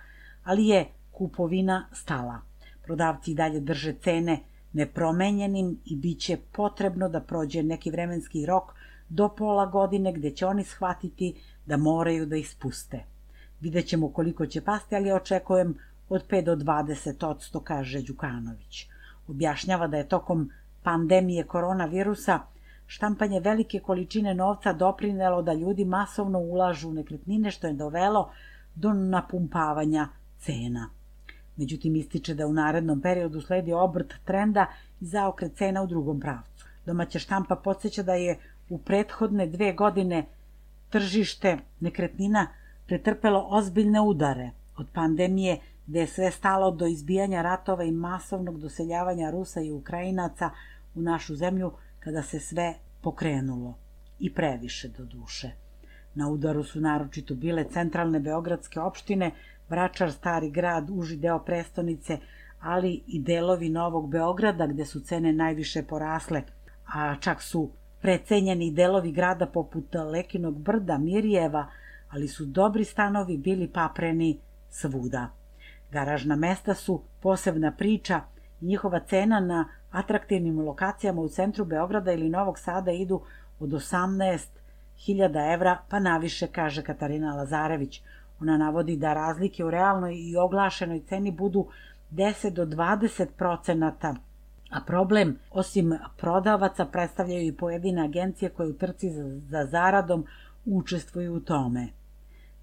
ali je kupovina stala. Prodavci i dalje drže cene nepromenjenim i bit će potrebno da prođe neki vremenski rok do pola godine gde će oni shvatiti da moraju da ispuste. Videćemo koliko će pasti, ali očekujem od 5 do 20 odsto, kaže Đukanović. Objašnjava da je tokom pandemije koronavirusa štampanje velike količine novca doprinelo da ljudi masovno ulažu u nekretnine, što je dovelo do napumpavanja cena. Međutim, ističe da u narednom periodu sledi obrt trenda i zaokret cena u drugom pravcu. Domaća štampa podsjeća da je u prethodne dve godine tržište nekretnina pretrpelo ozbiljne udare od pandemije gde je sve stalo do izbijanja ratova i masovnog doseljavanja Rusa i Ukrajinaca u našu zemlju kada se sve pokrenulo i previše do duše. Na udaru su naročito bile centralne beogradske opštine, Vračar, Stari grad, uži deo prestonice, ali i delovi Novog Beograda gde su cene najviše porasle, a čak su precenjeni delovi grada poput Lekinog brda, Mirjeva, ali su dobri stanovi bili papreni svuda. Garažna mesta su posebna priča njihova cena na atraktivnim lokacijama u centru Beograda ili Novog Sada idu od 18.000 evra pa naviše, kaže Katarina Lazarević. Ona navodi da razlike u realnoj i oglašenoj ceni budu 10 do 20 procenata A problem, osim prodavaca, predstavljaju i pojedine agencije koje u trci za, za zaradom učestvuju u tome.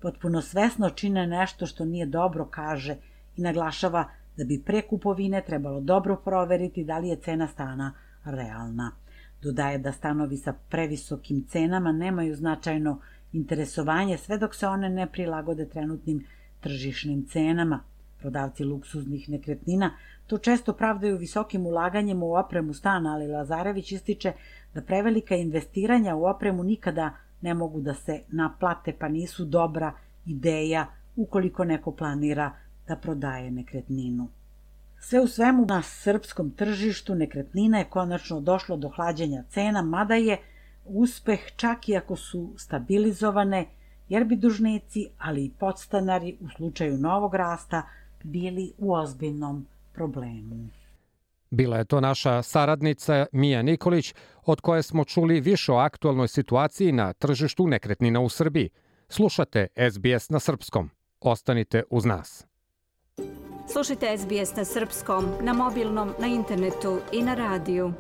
Potpuno svesno čine nešto što nije dobro, kaže i naglašava da bi pre kupovine trebalo dobro proveriti da li je cena stana realna. Dodaje da stanovi sa previsokim cenama nemaju značajno interesovanje sve dok se one ne prilagode trenutnim tržišnim cenama. Prodavci luksuznih nekretnina to često pravdaju visokim ulaganjem u opremu stana, ali Lazarević ističe da prevelika investiranja u opremu nikada ne mogu da se naplate, pa nisu dobra ideja ukoliko neko planira da prodaje nekretninu. Sve u svemu na srpskom tržištu nekretnina je konačno došlo do hlađenja cena, mada je uspeh čak i ako su stabilizovane, jer bi dužnici, ali i podstanari u slučaju novog rasta bili u ozbiljnom problemu. Bila je to naša saradnica Mija Nikolić, od koje smo čuli više o aktualnoj situaciji na tržištu nekretnina u Srbiji. Slušate SBS na srpskom. Ostanite uz nas. Slušajte SBS na srpskom, na mobilnom, na internetu i na radiju.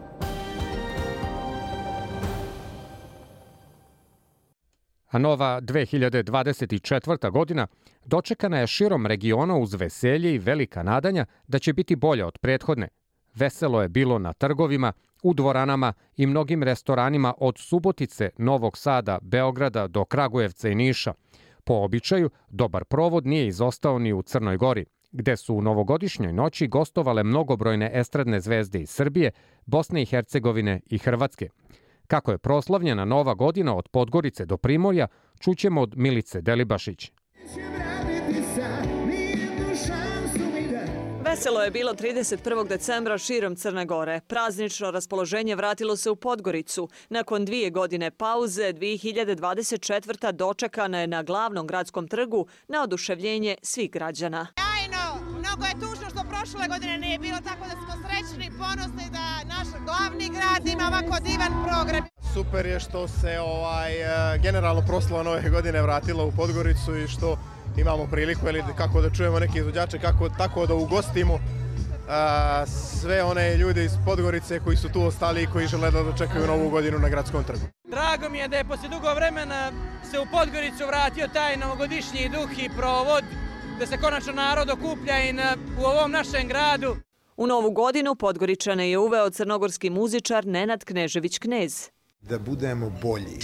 A nova 2024. godina dočekana je širom regiona uz veselje i velika nadanja da će biti bolja od prethodne. Veselo je bilo na trgovima, u dvoranama i mnogim restoranima od Subotice, Novog Sada, Beograda do Kragujevca i Niša. Po običaju, dobar provod nije izostao ni u Crnoj Gori, gde su u novogodišnjoj noći gostovale mnogobrojne estradne zvezde iz Srbije, Bosne i Hercegovine i Hrvatske. Kako je proslavljena nova godina od Podgorice do Primorja, čućemo od Milice Delibašić. Veselo je bilo 31. decembra širom Crne Gore. Praznično raspoloženje vratilo se u Podgoricu. Nakon dvije godine pauze, 2024. dočekana je na glavnom gradskom trgu na oduševljenje svih građana. Jajno, mnogo je tužno što prošle godine nije bilo tako da smo srećni i ponosni da naš glavni grad ima ovako divan program. Super je što se ovaj eh, generalno proslava nove godine vratila u Podgoricu i što imamo priliku ili kako da čujemo neke izvođače, kako tako da ugostimo a, sve one ljude iz Podgorice koji su tu ostali i koji žele da dočekaju novu godinu na gradskom trgu. Drago mi je da je posle dugo vremena se u Podgoricu vratio taj novogodišnji duh i provod, da se konačno narod okuplja i na, u ovom našem gradu. U novu godinu Podgoričane je uveo crnogorski muzičar Nenad Knežević-Knez. Da budemo bolji,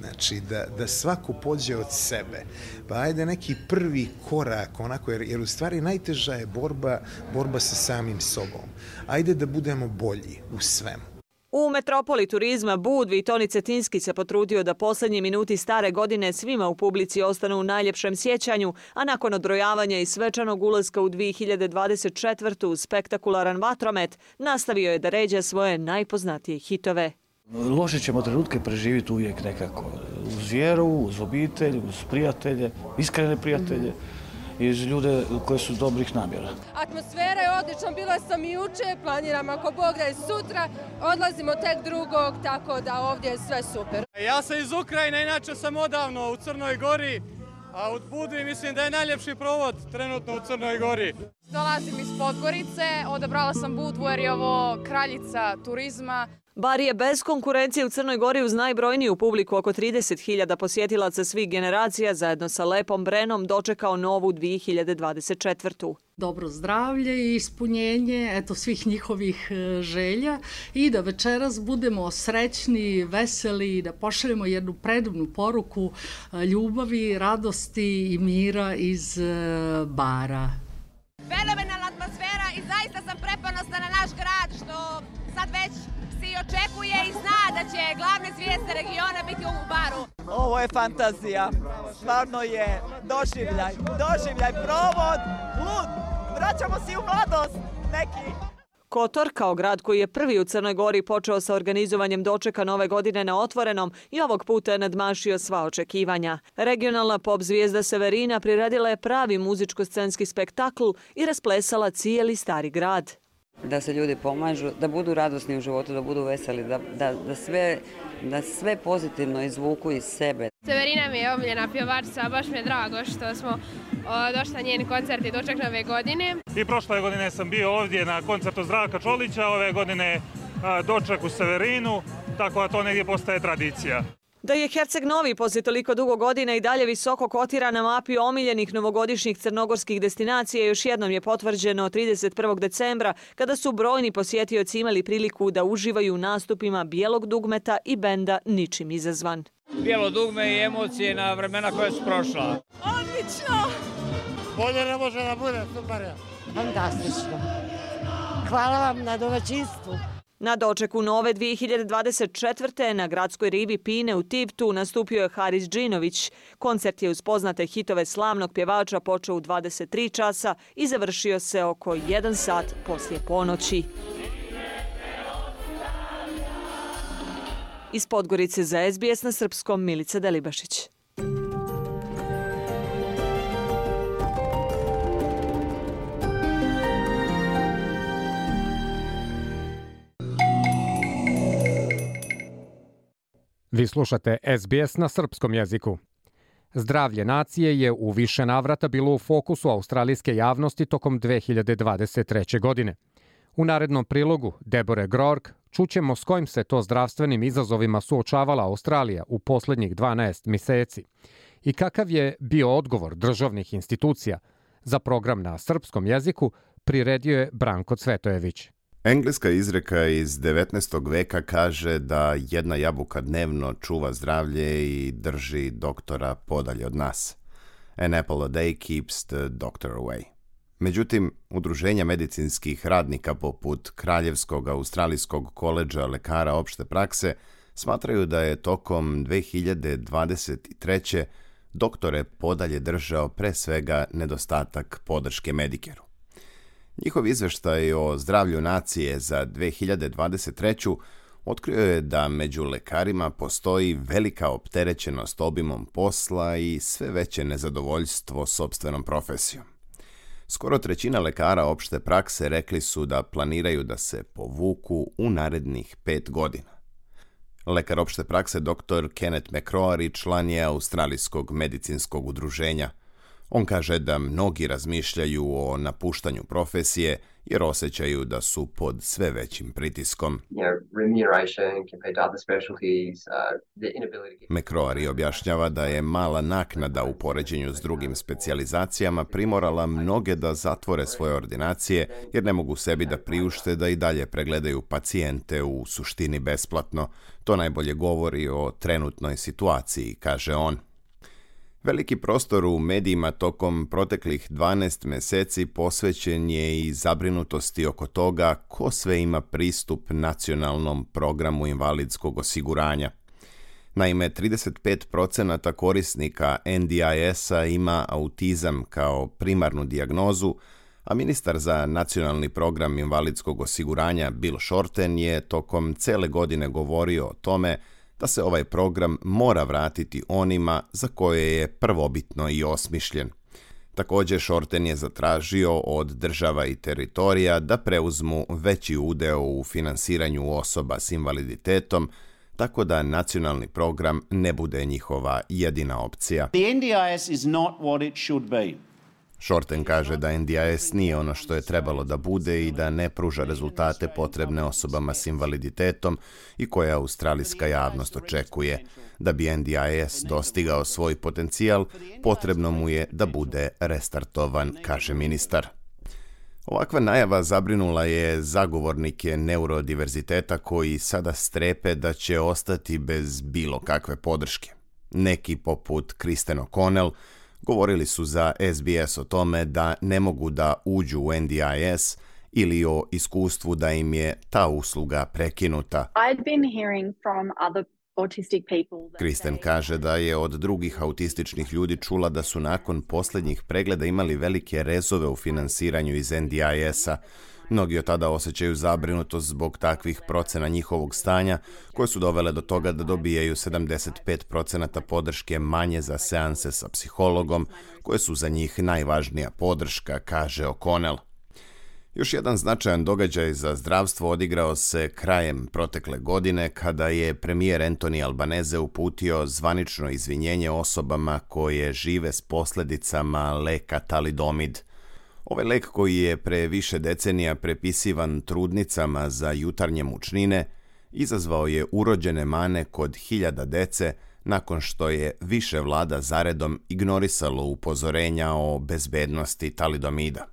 Znači, da, da svako pođe od sebe. Pa ajde neki prvi korak, onako, jer, jer u stvari najteža je borba, borba sa samim sobom. Ajde da budemo bolji u svemu. U metropoli turizma Budvi Toni Cetinski se potrudio da poslednji minuti stare godine svima u publici ostanu u najljepšem sjećanju, a nakon odbrojavanja i svečanog ulaska u 2024. u spektakularan vatromet, nastavio je da ređa svoje najpoznatije hitove. Loše ćemo trenutke preživiti uvijek nekako. Uz vjeru, uz obitelj, uz prijatelje, iskrene prijatelje i uz ljude koji su dobrih namjera. Atmosfera je odlična, bila sam i juče, planiram ako Bog da je sutra, odlazimo tek drugog, tako da ovdje je sve super. Ja sam iz Ukrajine, inače sam odavno u Crnoj Gori, a u Budvi mislim da je najljepši provod trenutno u Crnoj Gori. Dolazim iz Podgorice, odabrala sam Budvu jer je ovo kraljica turizma. Bar je bez konkurencije u Crnoj Gori uz najbrojniju publiku oko 30.000 posjetilaca svih generacija zajedno sa Lepom Brenom dočekao novu 2024. Dobro zdravlje i ispunjenje eto, svih njihovih e, želja i da večeras budemo srećni, veseli i da pošaljemo jednu predivnu poruku e, ljubavi, radosti i mira iz e, bara. Fenomenalna atmosfera Ovo je fantazija. Stvarno je doživljaj. Doživljaj, provod, lud. Vraćamo se u mladost. Neki. Kotor, kao grad koji je prvi u Crnoj Gori počeo sa organizovanjem dočeka nove godine na otvorenom i ovog puta je nadmašio sva očekivanja. Regionalna pop zvijezda Severina priredila je pravi muzičko-scenski spektakl i rasplesala cijeli stari grad da se ljudi pomažu, da budu radosni u životu, da budu veseli, da, da, da, sve, da sve pozitivno izvuku iz sebe. Severina mi je omiljena pjevačica, baš mi je drago što smo o, došli na njeni koncert i doček nove godine. I prošle godine sam bio ovdje na koncertu Zdravka Čolića, ove godine a, doček u Severinu, tako da to negdje postaje tradicija. Da je Herceg Novi posle toliko dugo godina i dalje visoko kotira na mapi omiljenih novogodišnjih crnogorskih destinacija još jednom je potvrđeno 31. decembra kada su brojni posjetioci imali priliku da uživaju u nastupima Bijelog dugmeta i benda Ničim izazvan. Bijelo dugme i emocije na vremena koje su prošla. Odlično! Bolje ne može da bude, super je. Fantastično. Hvala vam na domaćinstvu. Na dočeku nove 2024. na gradskoj rivi Pine u Tivtu nastupio je Haris Džinović. Koncert je uz poznate hitove slavnog pjevača počeo u 23 časa i završio se oko 1 sat poslije ponoći. Iz Podgorice za SBS na srpskom Milica Delibašić. Vi slušate SBS na srpskom jeziku. Zdravlje nacije je u više navrata bilo u fokusu australijske javnosti tokom 2023. godine. U narednom prilogu Debore Grork čućemo s kojim se to zdravstvenim izazovima suočavala Australija u poslednjih 12 meseci i kakav je bio odgovor državnih institucija za program na srpskom jeziku priredio je Branko Cvetojević. Engleska izreka iz 19. veka kaže da jedna jabuka dnevno čuva zdravlje i drži doktora podalje od nas. An apple a day keeps the doctor away. Međutim, udruženja medicinskih radnika poput Kraljevskog australijskog koleđa lekara opšte prakse smatraju da je tokom 2023. doktore podalje držao pre svega nedostatak podrške Medikeru. Njihov izveštaj o zdravlju nacije za 2023. otkrio je da među lekarima postoji velika opterećenost obimom posla i sve veće nezadovoljstvo sobstvenom profesijom. Skoro trećina lekara opšte prakse rekli su da planiraju da se povuku u narednih pet godina. Lekar opšte prakse dr. Kenneth McCrory član je Australijskog medicinskog udruženja – On kaže da mnogi razmišljaju o napuštanju profesije jer osjećaju da su pod sve većim pritiskom. McCrory objašnjava da je mala naknada u poređenju s drugim specijalizacijama primorala mnoge da zatvore svoje ordinacije jer ne mogu sebi da priušte da i dalje pregledaju pacijente u suštini besplatno. To najbolje govori o trenutnoj situaciji, kaže on. Veliki prostor u medijima tokom proteklih 12 meseci posvećen je i zabrinutosti oko toga ko sve ima pristup nacionalnom programu invalidskog osiguranja. Naime, 35% korisnika NDIS-a ima autizam kao primarnu dijagnozu, a ministar za nacionalni program invalidskog osiguranja Bill Shorten je tokom cele godine govorio o tome da se ovaj program mora vratiti onima za koje je prvobitno i osmišljen. Takođe, Shorten je zatražio od država i teritorija da preuzmu veći udeo u finansiranju osoba s invaliditetom, tako da nacionalni program ne bude njihova jedina opcija. The NDIS is not what it should be. Shorten kaže da NDIS nije ono što je trebalo da bude i da ne pruža rezultate potrebne osobama s invaliditetom i koje australijska javnost očekuje. Da bi NDIS dostigao svoj potencijal, potrebno mu je da bude restartovan, kaže ministar. Ovakva najava zabrinula je zagovornike neurodiverziteta koji sada strepe da će ostati bez bilo kakve podrške. Neki poput Kristen O'Connell govorili su za SBS o tome da ne mogu da uđu u NDIS ili o iskustvu da im je ta usluga prekinuta. Kristen kaže da je od drugih autističnih ljudi čula da su nakon poslednjih pregleda imali velike rezove u finansiranju iz NDIS-a, Mnogi od tada osjećaju zabrinutost zbog takvih procena njihovog stanja, koje su dovele do toga da dobijaju 75% podrške manje za seanse sa psihologom, koje su za njih najvažnija podrška, kaže O'Connell. Još jedan značajan događaj za zdravstvo odigrao se krajem protekle godine kada je premijer Anthony Albanese uputio zvanično izvinjenje osobama koje žive s posledicama leka talidomid – Ovaj lek koji je pre više decenija prepisivan trudnicama za jutarnje mučnine, izazvao je urođene mane kod hiljada dece nakon što je više vlada zaredom ignorisalo upozorenja o bezbednosti talidomida.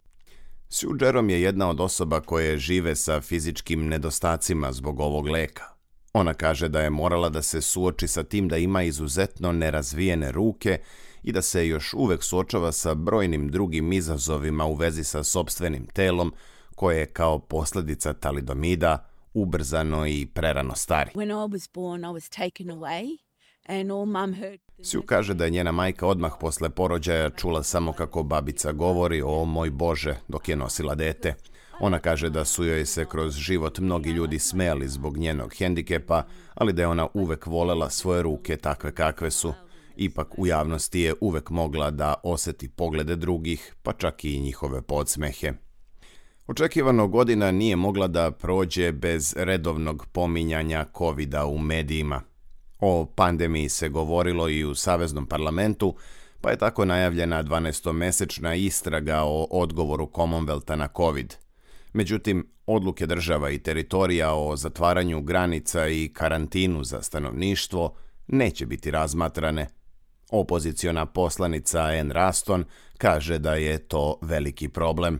Sue Jerome je jedna od osoba koje žive sa fizičkim nedostacima zbog ovog leka. Ona kaže da je morala da se suoči sa tim da ima izuzetno nerazvijene ruke i da se još uvek suočava sa brojnim drugim izazovima u vezi sa sobstvenim telom, koje je kao posledica talidomida ubrzano i prerano stari. Sue kaže da je njena majka odmah posle porođaja čula samo kako babica govori o moj Bože dok je nosila dete. Ona kaže da su joj se kroz život mnogi ljudi smejali zbog njenog hendikepa, ali da je ona uvek volela svoje ruke takve kakve su, ipak u javnosti je uvek mogla da oseti poglede drugih, pa čak i njihove podsmehe. Očekivano godina nije mogla da prođe bez redovnog pominjanja covid u medijima. O pandemiji se govorilo i u Saveznom parlamentu, pa je tako najavljena 12-mesečna istraga o odgovoru Commonwealtha na COVID. Međutim, odluke država i teritorija o zatvaranju granica i karantinu za stanovništvo neće biti razmatrane. Opoziciona poslanica Ann Raston kaže da je to veliki problem.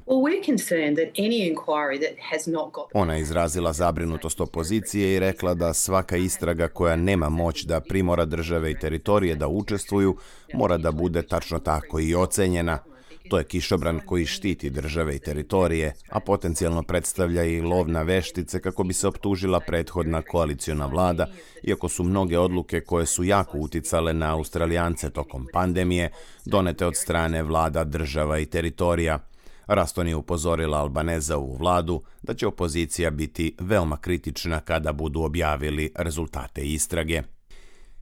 Ona je izrazila zabrinutost opozicije i rekla da svaka istraga koja nema moć da primora države i teritorije da učestvuju mora da bude tačno tako i ocenjena. To je kišobran koji štiti države i teritorije, a potencijalno predstavlja i lov na veštice kako bi se optužila prethodna koalicijona vlada, iako su mnoge odluke koje su jako uticale na Australijance tokom pandemije, donete od strane vlada država i teritorija. Raston je upozorila Albaneza u vladu da će opozicija biti veoma kritična kada budu objavili rezultate istrage.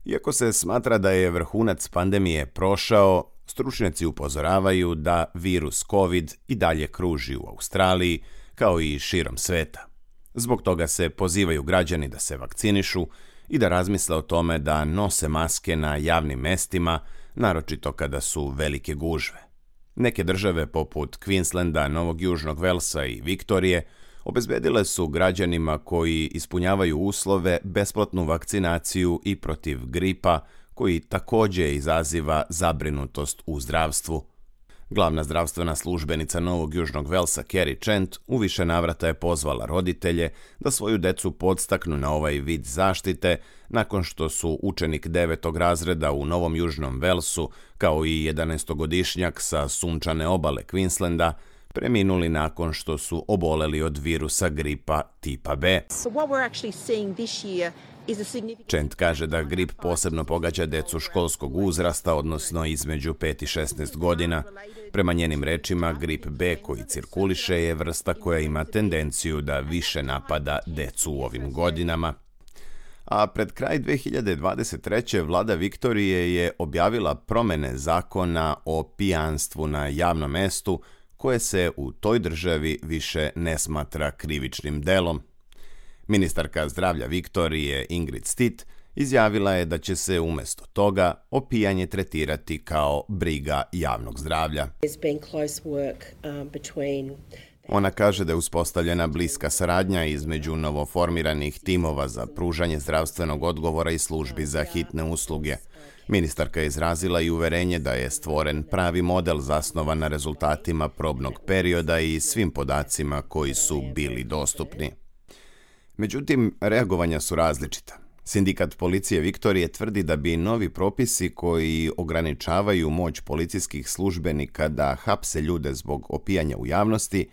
Iako se smatra da je vrhunac pandemije prošao, Stručnjaci upozoravaju da virus COVID i dalje kruži u Australiji, kao i širom sveta. Zbog toga se pozivaju građani da se vakcinišu i da razmisle o tome da nose maske na javnim mestima, naročito kada su velike gužve. Neke države poput Queenslanda, Novog Južnog Velsa i Viktorije obezbedile su građanima koji ispunjavaju uslove besplatnu vakcinaciju i protiv gripa, koji također izaziva zabrinutost u zdravstvu. Glavna zdravstvena službenica Novog Južnog Velsa Kerry Chent u više navrata je pozvala roditelje da svoju decu podstaknu na ovaj vid zaštite nakon što su učenik devetog razreda u Novom Južnom Velsu kao i 11-godišnjak sa sunčane obale Queenslanda preminuli nakon što su oboleli od virusa gripa tipa B. So what we're actually seeing this year Čent kaže da grip posebno pogađa decu školskog uzrasta, odnosno između 5 i 16 godina. Prema njenim rečima, grip B koji cirkuliše je vrsta koja ima tendenciju da više napada decu u ovim godinama. A pred kraj 2023. vlada Viktorije je objavila promene zakona o pijanstvu na javnom mestu, koje se u toj državi više ne smatra krivičnim delom. Ministarka zdravlja Viktorije Ingrid Stitt izjavila je da će se umjesto toga opijanje tretirati kao briga javnog zdravlja. Um, Ona kaže da je uspostavljena bliska saradnja između novoformiranih timova za pružanje zdravstvenog odgovora i službi za hitne usluge. Ministarka je izrazila i uverenje da je stvoren pravi model zasnovan na rezultatima probnog perioda i svim podacima koji su bili dostupni. Međutim, reagovanja su različita. Sindikat policije Viktorije tvrdi da bi novi propisi koji ograničavaju moć policijskih službenika da hapse ljude zbog opijanja u javnosti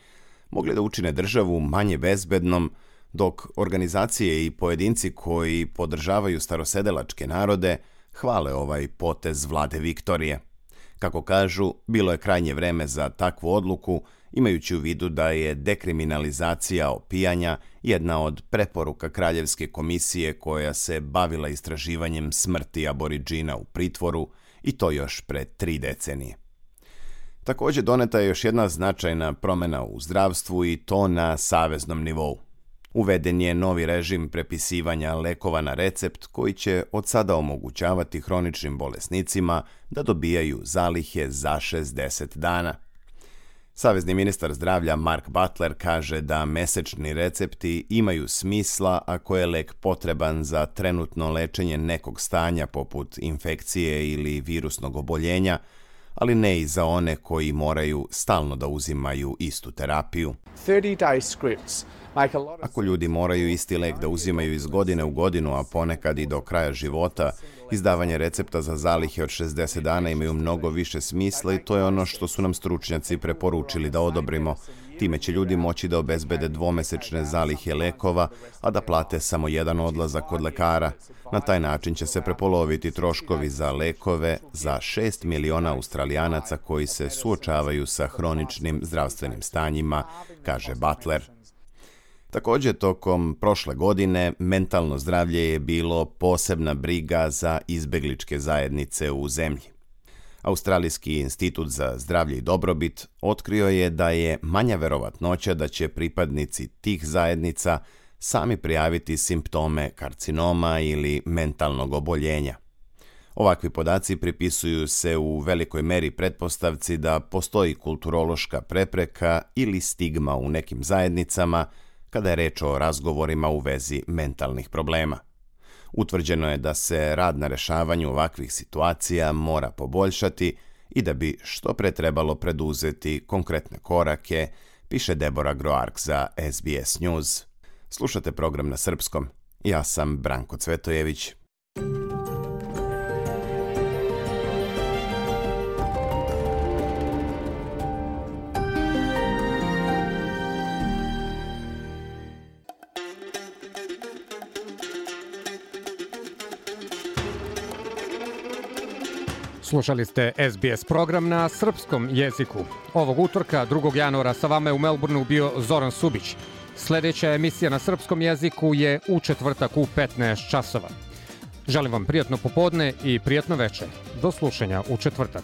mogli da učine državu manje bezbednom, dok organizacije i pojedinci koji podržavaju starosedelačke narode hvale ovaj potez vlade Viktorije. Kako kažu, bilo je krajnje vreme za takvu odluku imajući u vidu da je dekriminalizacija opijanja jedna od preporuka Kraljevske komisije koja se bavila istraživanjem smrti aboriđina u pritvoru i to još pre tri decenije. Također doneta je još jedna značajna promjena u zdravstvu i to na saveznom nivou. Uveden je novi režim prepisivanja lekova na recept koji će od sada omogućavati hroničnim bolesnicima da dobijaju zalihe za 60 dana. Savezni ministar zdravlja Mark Butler kaže da mesečni recepti imaju smisla ako je lek potreban za trenutno lečenje nekog stanja poput infekcije ili virusnog oboljenja, ali ne i za one koji moraju stalno da uzimaju istu terapiju. 30 day scripts ako ljudi moraju isti lek da uzimaju iz godine u godinu, a ponekad i do kraja života, izdavanje recepta za zalihe od 60 dana imaju mnogo više smisla i to je ono što su nam stručnjaci preporučili da odobrimo. Time će ljudi moći da obezbede dvomesečne zalihe lekova, a da plate samo jedan odlazak kod lekara. Na taj način će se prepoloviti troškovi za lekove za 6 miliona australijanaca koji se suočavaju sa hroničnim zdravstvenim stanjima, kaže Butler. Također, tokom prošle godine mentalno zdravlje je bilo posebna briga za izbegličke zajednice u zemlji. Australijski institut za zdravlje i dobrobit otkrio je da je manja verovatnoća da će pripadnici tih zajednica sami prijaviti simptome karcinoma ili mentalnog oboljenja. Ovakvi podaci pripisuju se u velikoj meri pretpostavci da postoji kulturološka prepreka ili stigma u nekim zajednicama kada je reč o razgovorima u vezi mentalnih problema. Utvrđeno je da se rad na rešavanju ovakvih situacija mora poboljšati i da bi što pre trebalo preduzeti konkretne korake, piše Debora Groark za SBS News. Slušate program na srpskom. Ja sam Branko Cvetojević. Slušali ste SBS program na srpskom jeziku. Ovog utorka, 2. januara, sa vama je u Melbourneu bio Zoran Subić. Sledeća emisija na srpskom jeziku je u četvrtak u 15 časova. Želim vam prijatno popodne i prijatno veče. Do slušanja u četvrtak.